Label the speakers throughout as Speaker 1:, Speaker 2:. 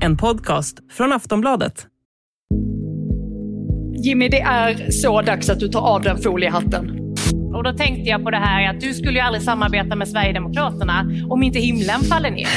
Speaker 1: En podcast från Aftonbladet.
Speaker 2: Jimmy, det är så dags att du tar av den foliehatten.
Speaker 3: Och då tänkte jag på det här att du skulle ju aldrig samarbeta med Sverigedemokraterna om inte himlen faller ner.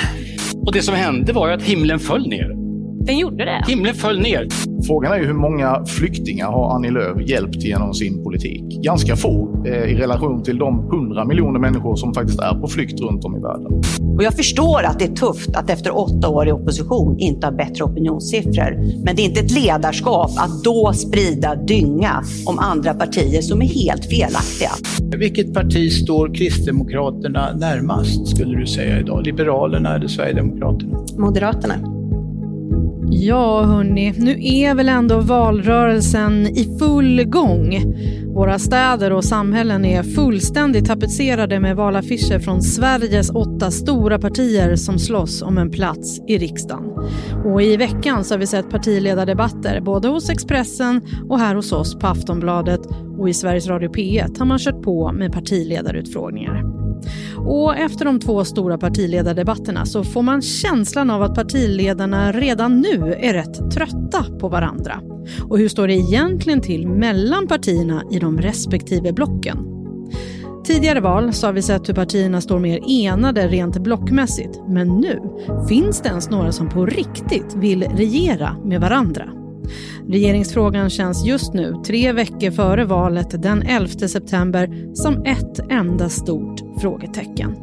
Speaker 4: Och det som hände var ju att himlen föll ner.
Speaker 3: Den gjorde det.
Speaker 4: Himlen föll ner.
Speaker 5: Frågan är ju hur många flyktingar har Annie Lööf hjälpt genom sin politik? Ganska få eh, i relation till de hundra miljoner människor som faktiskt är på flykt runt om i världen.
Speaker 6: Och jag förstår att det är tufft att efter åtta år i opposition inte ha bättre opinionssiffror. Men det är inte ett ledarskap att då sprida dynga om andra partier som är helt felaktiga.
Speaker 7: Vilket parti står Kristdemokraterna närmast skulle du säga idag? Liberalerna eller Sverigedemokraterna?
Speaker 8: Moderaterna.
Speaker 9: Ja, hörni, nu är väl ändå valrörelsen i full gång. Våra städer och samhällen är fullständigt tapetserade med valaffischer från Sveriges åtta stora partier som slåss om en plats i riksdagen. Och i veckan så har vi sett partiledardebatter både hos Expressen och här hos oss på Aftonbladet och i Sveriges Radio P1 har man kört på med partiledarutfrågningar. Och efter de två stora partiledardebatterna så får man känslan av att partiledarna redan nu är rätt trötta på varandra. Och hur står det egentligen till mellan partierna i de respektive blocken? Tidigare val så har vi sett hur partierna står mer enade rent blockmässigt. Men nu finns det ens några som på riktigt vill regera med varandra. Regeringsfrågan känns just nu, tre veckor före valet den 11 september, som ett enda stort frågetecken.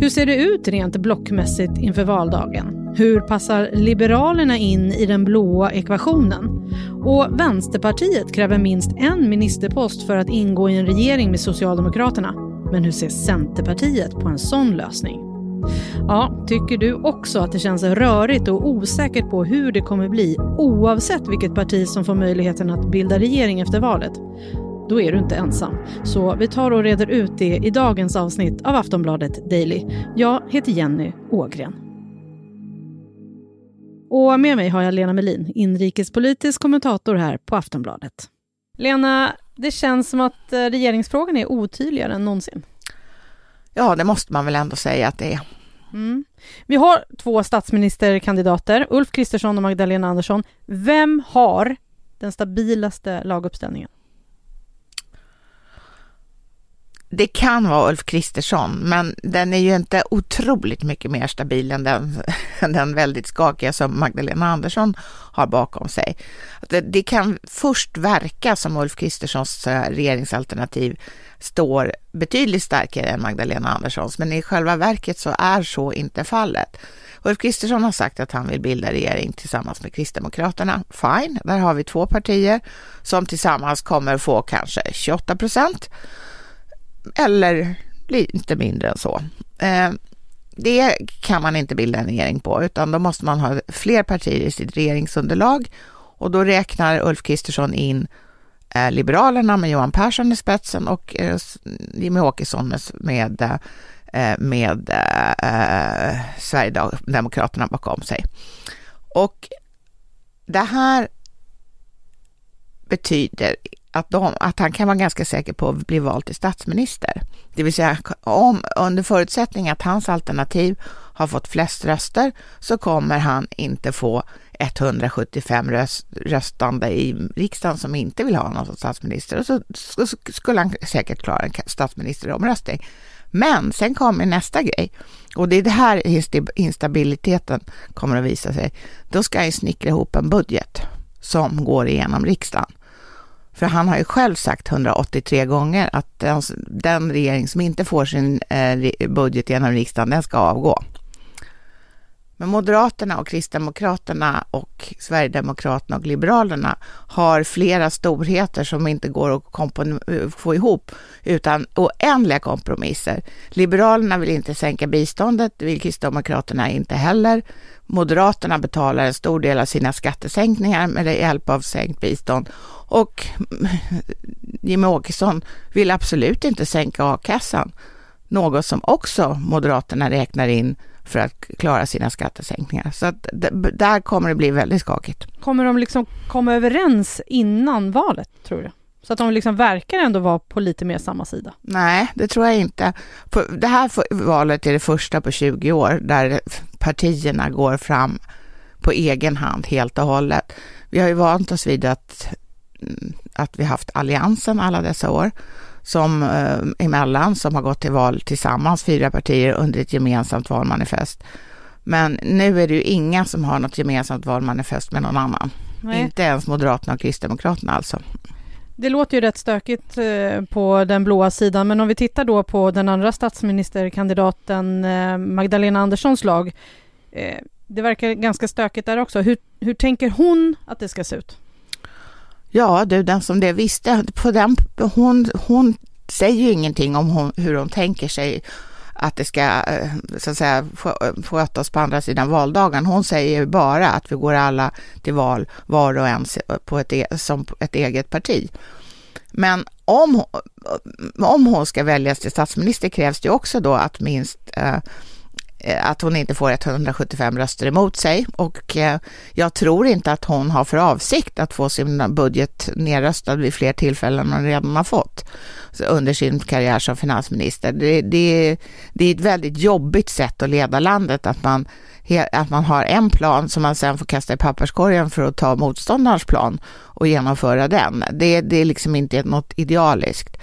Speaker 9: Hur ser det ut rent blockmässigt inför valdagen? Hur passar Liberalerna in i den blåa ekvationen? Och Vänsterpartiet kräver minst en ministerpost för att ingå i en regering med Socialdemokraterna. Men hur ser Centerpartiet på en sån lösning? Ja, tycker du också att det känns rörigt och osäkert på hur det kommer bli oavsett vilket parti som får möjligheten att bilda regering efter valet? Då är du inte ensam. Så vi tar och reder ut det i dagens avsnitt av Aftonbladet Daily. Jag heter Jenny Ågren. Och med mig har jag Lena Melin, inrikespolitisk kommentator här på Aftonbladet. Lena, det känns som att eh, regeringsfrågan är otydligare än någonsin.
Speaker 10: Ja, det måste man väl ändå säga att det är.
Speaker 9: Mm. Vi har två statsministerkandidater, Ulf Kristersson och Magdalena Andersson. Vem har den stabilaste laguppställningen?
Speaker 10: Det kan vara Ulf Kristersson, men den är ju inte otroligt mycket mer stabil än den, den väldigt skakiga som Magdalena Andersson har bakom sig. Det, det kan först verka som Ulf Kristerssons eh, regeringsalternativ står betydligt starkare än Magdalena Anderssons, men i själva verket så är så inte fallet. Ulf Kristersson har sagt att han vill bilda regering tillsammans med Kristdemokraterna. Fine, där har vi två partier som tillsammans kommer få kanske 28 procent eller lite mindre än så. Eh, det kan man inte bilda en regering på, utan då måste man ha fler partier i sitt regeringsunderlag och då räknar Ulf Kristersson in eh, Liberalerna med Johan Persson i spetsen och eh, Jimmy Åkesson med, med, med eh, Sverigedemokraterna bakom sig. Och det här betyder att, de, att han kan vara ganska säker på att bli vald till statsminister. Det vill säga om, under förutsättning att hans alternativ har fått flest röster så kommer han inte få 175 röst, röstande i riksdagen som inte vill ha honom som statsminister och så, så, så skulle han säkert klara en statsministeromröstning. Men sen kommer nästa grej och det är det här instabiliteten kommer att visa sig. Då ska han snickra ihop en budget som går igenom riksdagen. För han har ju själv sagt 183 gånger att den, den regering som inte får sin eh, budget genom riksdagen, den ska avgå. Men Moderaterna och Kristdemokraterna och Sverigedemokraterna och Liberalerna har flera storheter som inte går att eh, få ihop utan oändliga kompromisser. Liberalerna vill inte sänka biståndet, det vill Kristdemokraterna inte heller. Moderaterna betalar en stor del av sina skattesänkningar med hjälp av sänkt bistånd och Jimmie Åkesson vill absolut inte sänka a-kassan, något som också Moderaterna räknar in för att klara sina skattesänkningar. Så att där kommer det bli väldigt skakigt.
Speaker 9: Kommer de liksom komma överens innan valet, tror du? Så att de liksom verkar ändå vara på lite mer samma sida?
Speaker 10: Nej, det tror jag inte. Det här valet är det första på 20 år där partierna går fram på egen hand helt och hållet. Vi har ju vant oss vid att, mm, att vi haft alliansen alla dessa år som eh, emellan som har gått till val tillsammans, fyra partier under ett gemensamt valmanifest. Men nu är det ju inga som har något gemensamt valmanifest med någon annan. Nej. Inte ens Moderaterna och Kristdemokraterna alltså.
Speaker 9: Det låter ju rätt stökigt eh, på den blåa sidan, men om vi tittar då på den andra statsministerkandidaten eh, Magdalena Anderssons lag. Eh, det verkar ganska stökigt där också. Hur, hur tänker hon att det ska se ut?
Speaker 10: Ja, du, den som det visste, på den, hon, hon säger ju ingenting om hon, hur hon tänker sig att det ska eh, så att säga, skötas på andra sidan valdagen. Hon säger ju bara att vi går alla till val var och en eh, på ett, e, som ett eget parti. Men om, om hon ska väljas till statsminister krävs det också då att minst Eh, Eh, att hon inte får 175 röster emot sig och eh, jag tror inte att hon har för avsikt att få sin budget nedröstad vid fler tillfällen än hon redan har fått under sin karriär som finansminister. Det, det, det är ett väldigt jobbigt sätt att leda landet att man, att man har en plan som man sen får kasta i papperskorgen för att ta motståndarens plan och genomföra den. Det, det är liksom inte något idealiskt.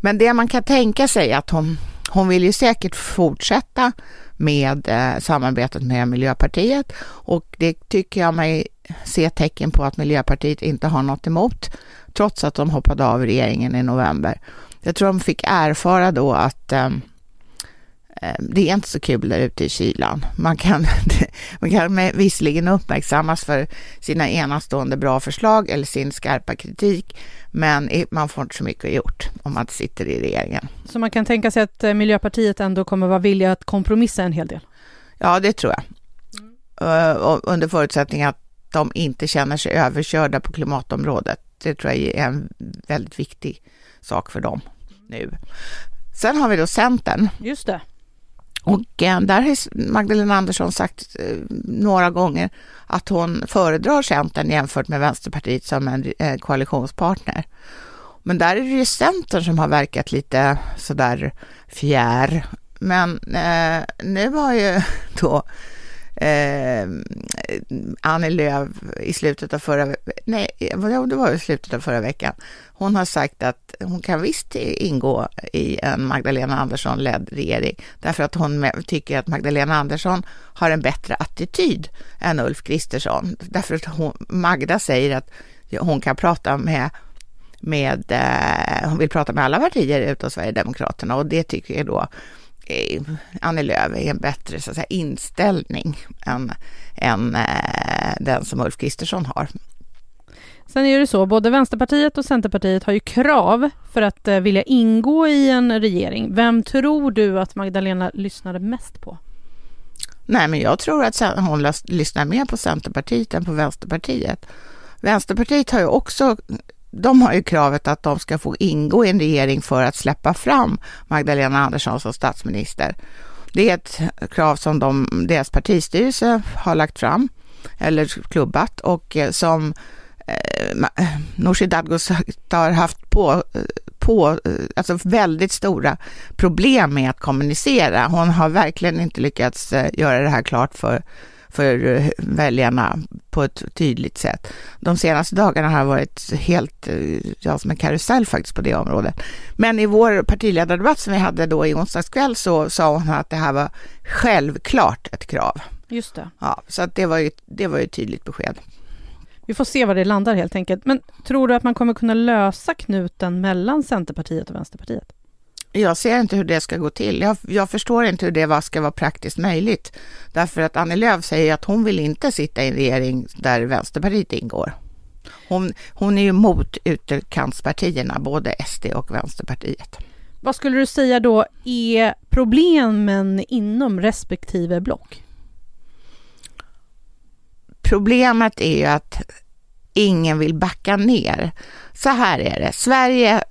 Speaker 10: Men det man kan tänka sig att hon, hon vill ju säkert fortsätta med eh, samarbetet med Miljöpartiet och det tycker jag mig se tecken på att Miljöpartiet inte har något emot trots att de hoppade av regeringen i november. Jag tror de fick erfara då att eh, eh det är inte så kul där ute i kylan. Man kan, man kan visserligen uppmärksammas för sina enastående bra förslag eller sin skarpa kritik, men man får inte så mycket gjort om man sitter i regeringen.
Speaker 9: Så man kan tänka sig att eh, Miljöpartiet ändå kommer vara villiga att kompromissa en hel del?
Speaker 10: Ja, det tror jag. Mm. Under förutsättning att de inte känner sig överkörda på klimatområdet. Det tror jag är en väldigt viktig sak för dem nu. Sen har vi då Centern.
Speaker 9: Just det.
Speaker 10: Och eh, där har Magdalena Andersson sagt eh, några gånger att hon föredrar Centern jämfört med Vänsterpartiet som en eh, koalitionspartner. Men där är det ju Centern som har verkat lite sådär fjär. Men eh, nu har ju då eh, Annie Lööf i slutet av förra nej, det var i slutet av förra veckan. Hon har sagt att hon kan visst ingå i en Magdalena Andersson-ledd regering därför att hon tycker att Magdalena Andersson har en bättre attityd än Ulf Kristersson. Därför att hon, Magda säger att hon kan prata med med, eh, hon vill prata med alla partier utom Sverigedemokraterna och det tycker jag då Eh, Annie Lööf är en bättre så att säga, inställning än, än eh, den som Ulf Kristersson har.
Speaker 9: Sen är det så, både Vänsterpartiet och Centerpartiet har ju krav för att eh, vilja ingå i en regering. Vem tror du att Magdalena lyssnade mest på?
Speaker 10: Nej, men jag tror att hon lyssnar mer på Centerpartiet än på Vänsterpartiet. Vänsterpartiet har ju också de har ju kravet att de ska få ingå i en regering för att släppa fram Magdalena Andersson som statsminister. Det är ett krav som de, deras partistyrelse har lagt fram eller klubbat och eh, som eh, Nooshi Dadgostar har haft på, eh, på, eh, alltså väldigt stora problem med att kommunicera. Hon har verkligen inte lyckats göra det här klart för för eh, väljarna på ett tydligt sätt. De senaste dagarna har varit helt, eh, ja, som en karusell faktiskt på det området. Men i vår partiledardebatt som vi hade då i onsdags kväll så sa hon att det här var självklart ett krav.
Speaker 9: Just det.
Speaker 10: Ja, så att det var ju, det var ju ett tydligt besked.
Speaker 9: Vi får se var det landar helt enkelt. Men tror du att man kommer kunna lösa knuten mellan Centerpartiet och Vänsterpartiet?
Speaker 10: Jag ser inte hur det ska gå till. Jag, jag, förstår inte hur det ska vara praktiskt möjligt. Därför att Annie Lööf säger att hon vill inte sitta i en regering där Vänsterpartiet ingår. Hon, hon är ju mot ytterkantspartierna, både SD och Vänsterpartiet.
Speaker 9: Vad skulle du säga då är problemen inom respektive block?
Speaker 10: Problemet är ju att ingen vill backa ner. Så här är det, Sverige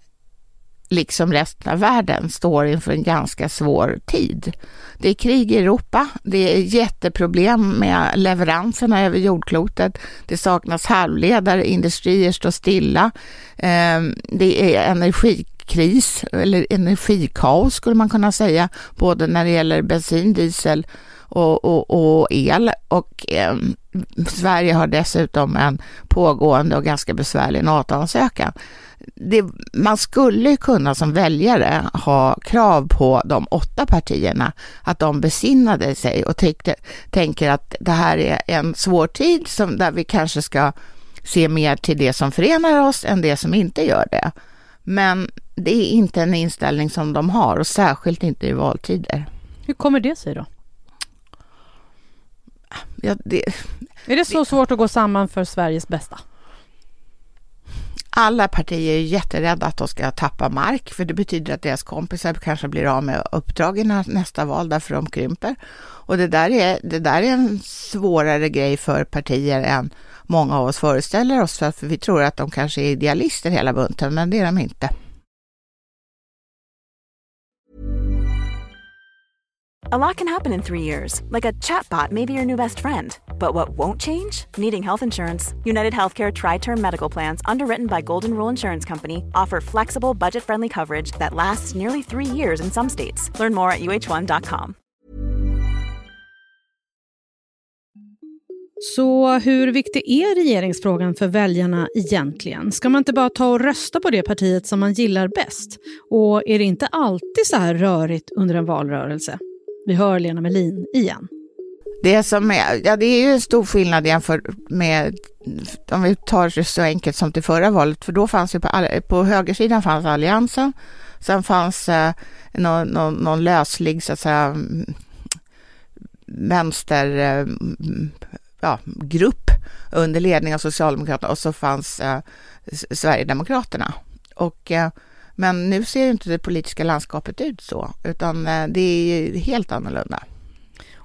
Speaker 10: liksom resten av världen, står inför en ganska svår tid. Det är krig i Europa, det är jätteproblem med leveranserna över jordklotet, det saknas halvledare, industrier står stilla, ehm, det är energikris eller energikaos skulle man kunna säga, både när det gäller bensin, diesel och, och, och el. Och eh, Sverige har dessutom en pågående och ganska besvärlig NATO-ansökan. Det, man skulle kunna som väljare ha krav på de åtta partierna att de besinnade sig och tänkte, tänker att det här är en svår tid som, där vi kanske ska se mer till det som förenar oss än det som inte gör det. Men det är inte en inställning som de har och särskilt inte i valtider.
Speaker 9: Hur kommer det sig då?
Speaker 10: Ja, det,
Speaker 9: är det så det, svårt att gå samman för Sveriges bästa?
Speaker 10: Alla partier är jätterädda att de ska tappa mark, för det betyder att deras kompisar kanske blir av med uppdragen i nästa val därför de krymper. Och det där, är, det där är en svårare grej för partier än många av oss föreställer oss, för vi tror att de kanske är idealister hela bunten, men det är de inte.
Speaker 8: A lot can happen in three years, like a chatbot may be your new best friend. But what won't change? Needing health insurance. United Healthcare Tri Term Medical Plans, underwritten by Golden Rule Insurance Company, offer flexible, budget friendly coverage that lasts nearly three years in some states. Learn more at uh1.com.
Speaker 9: Så hur viktig är regeringsfrågan för väljarna egentligen? Ska man inte bara ta och rösta på det partiet som man gillar bäst? Och är det inte alltid så här rörigt under en valrörelse? Vi hör Lena Melin igen.
Speaker 10: Det som är, ja det är ju en stor skillnad jämfört med, om vi tar det så enkelt som till förra valet, för då fanns ju på, på högersidan fanns Alliansen, sen fanns eh, någon, någon, någon löslig så att säga mm, vänster eh, ja, grupp under ledning av Socialdemokraterna och så fanns eh, Sverigedemokraterna. Och eh, men nu ser ju inte det politiska landskapet ut så, utan eh, det är helt annorlunda.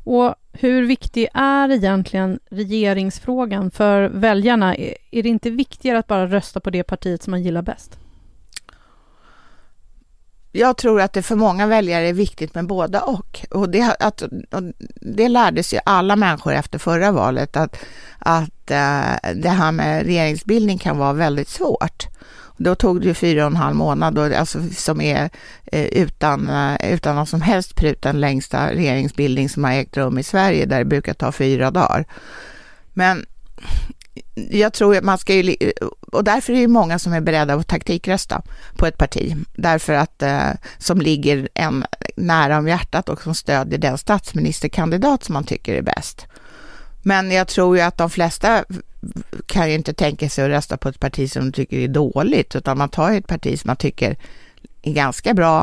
Speaker 9: Och hur viktig är egentligen regeringsfrågan för väljarna? Är det inte viktigare att bara rösta på det partiet som man gillar bäst?
Speaker 10: Jag tror att det för många väljare är viktigt med båda och. Och det, att, och det lärde sig alla människor efter förra valet att, att eh, det här med regeringsbildning kan vara väldigt svårt. Då tog det ju fyra och en halv månad, då, alltså, som är eh, utan, eh, utan någon som helst prut den längsta regeringsbildning som har ägt rum i Sverige, där det brukar ta fyra dagar. Men jag tror att man ska ju, och därför är det många som är beredda att taktikrösta på ett parti, därför att eh, som ligger en nära om hjärtat och som stödjer den statsministerkandidat som man tycker är bäst. Men jag tror ju att de flesta kan ju inte tänka sig att rösta på ett parti som de tycker är dåligt, utan man tar ju ett parti som man tycker är ganska bra,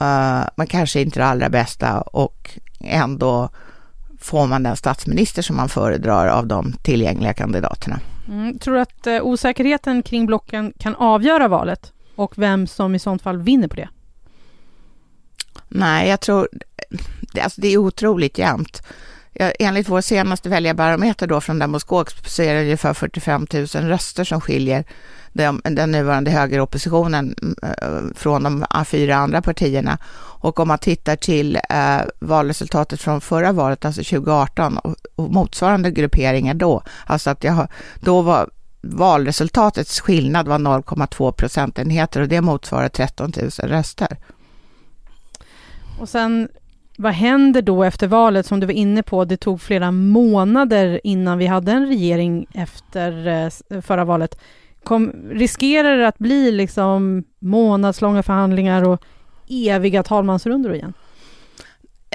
Speaker 10: uh, men kanske inte det allra bästa och ändå får man den statsminister som man föredrar av de tillgängliga kandidaterna.
Speaker 9: Mm, tror du att uh, osäkerheten kring blocken kan avgöra valet och vem som i sånt fall vinner på det?
Speaker 10: Nej, jag tror, alltså det är otroligt jämnt. Ja, enligt vår senaste väljarbarometer då från Demoskop så är det ungefär 45 000 röster som skiljer den, den nuvarande högeroppositionen mm, eh, från de fyra andra partierna. Och om man tittar till eh, valresultatet från förra valet, alltså 2018, och, och motsvarande grupperingar då, alltså att jag, då var valresultatets skillnad var 0,2 procentenheter och det motsvarar 13 000 röster.
Speaker 9: Och sen vad händer då efter valet? Som du var inne på, det tog flera månader innan vi hade en regering efter eh, eh, förra valet. Kom, riskerar det att bli liksom månadslånga förhandlingar och eviga talmansrundor igen?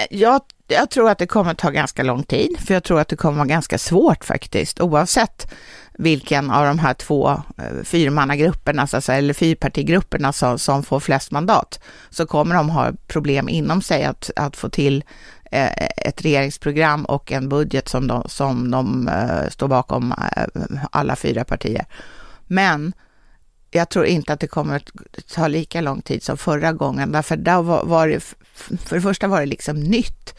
Speaker 10: Jag, jag tror att det kommer att ta ganska lång tid, för jag tror att det kommer att vara ganska svårt faktiskt, oavsett vilken av de här två eh, fyrmannagrupperna, alltså, eller fyrpartigrupperna som, som får flest mandat, så kommer de ha problem inom sig att, att få till eh, ett regeringsprogram och en budget som de, som de eh, står bakom alla fyra partier. Men jag tror inte att det kommer att ta lika lång tid som förra gången, därför där var, var det, för det första var det liksom nytt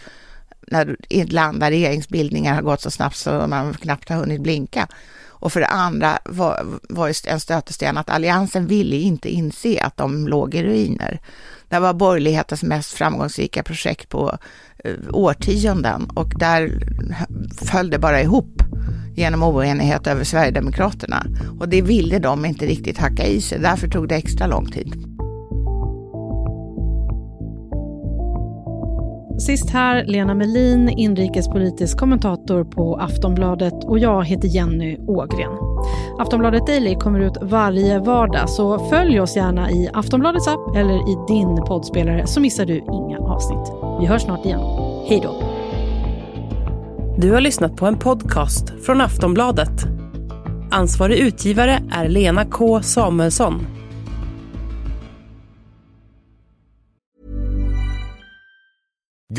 Speaker 10: när i ett land där regeringsbildningar har gått så snabbt så man knappt har hunnit blinka. Och för det andra var, var en stötesten att Alliansen ville inte inse att de låg i ruiner. Det var borgerlighetens mest framgångsrika projekt på eh, årtionden och där föll det bara ihop genom oenighet över Sverigedemokraterna. Och det ville de inte riktigt hacka i sig, därför tog det extra lång tid.
Speaker 9: Sist här Lena Melin, inrikespolitisk kommentator på Aftonbladet och jag heter Jenny Ågren. Aftonbladet Daily kommer ut varje vardag så följ oss gärna i Aftonbladets app eller i din poddspelare så missar du inga avsnitt. Vi hörs snart igen. Hej då!
Speaker 1: Du har lyssnat på en podcast från Aftonbladet. Ansvarig utgivare är Lena K Samuelsson.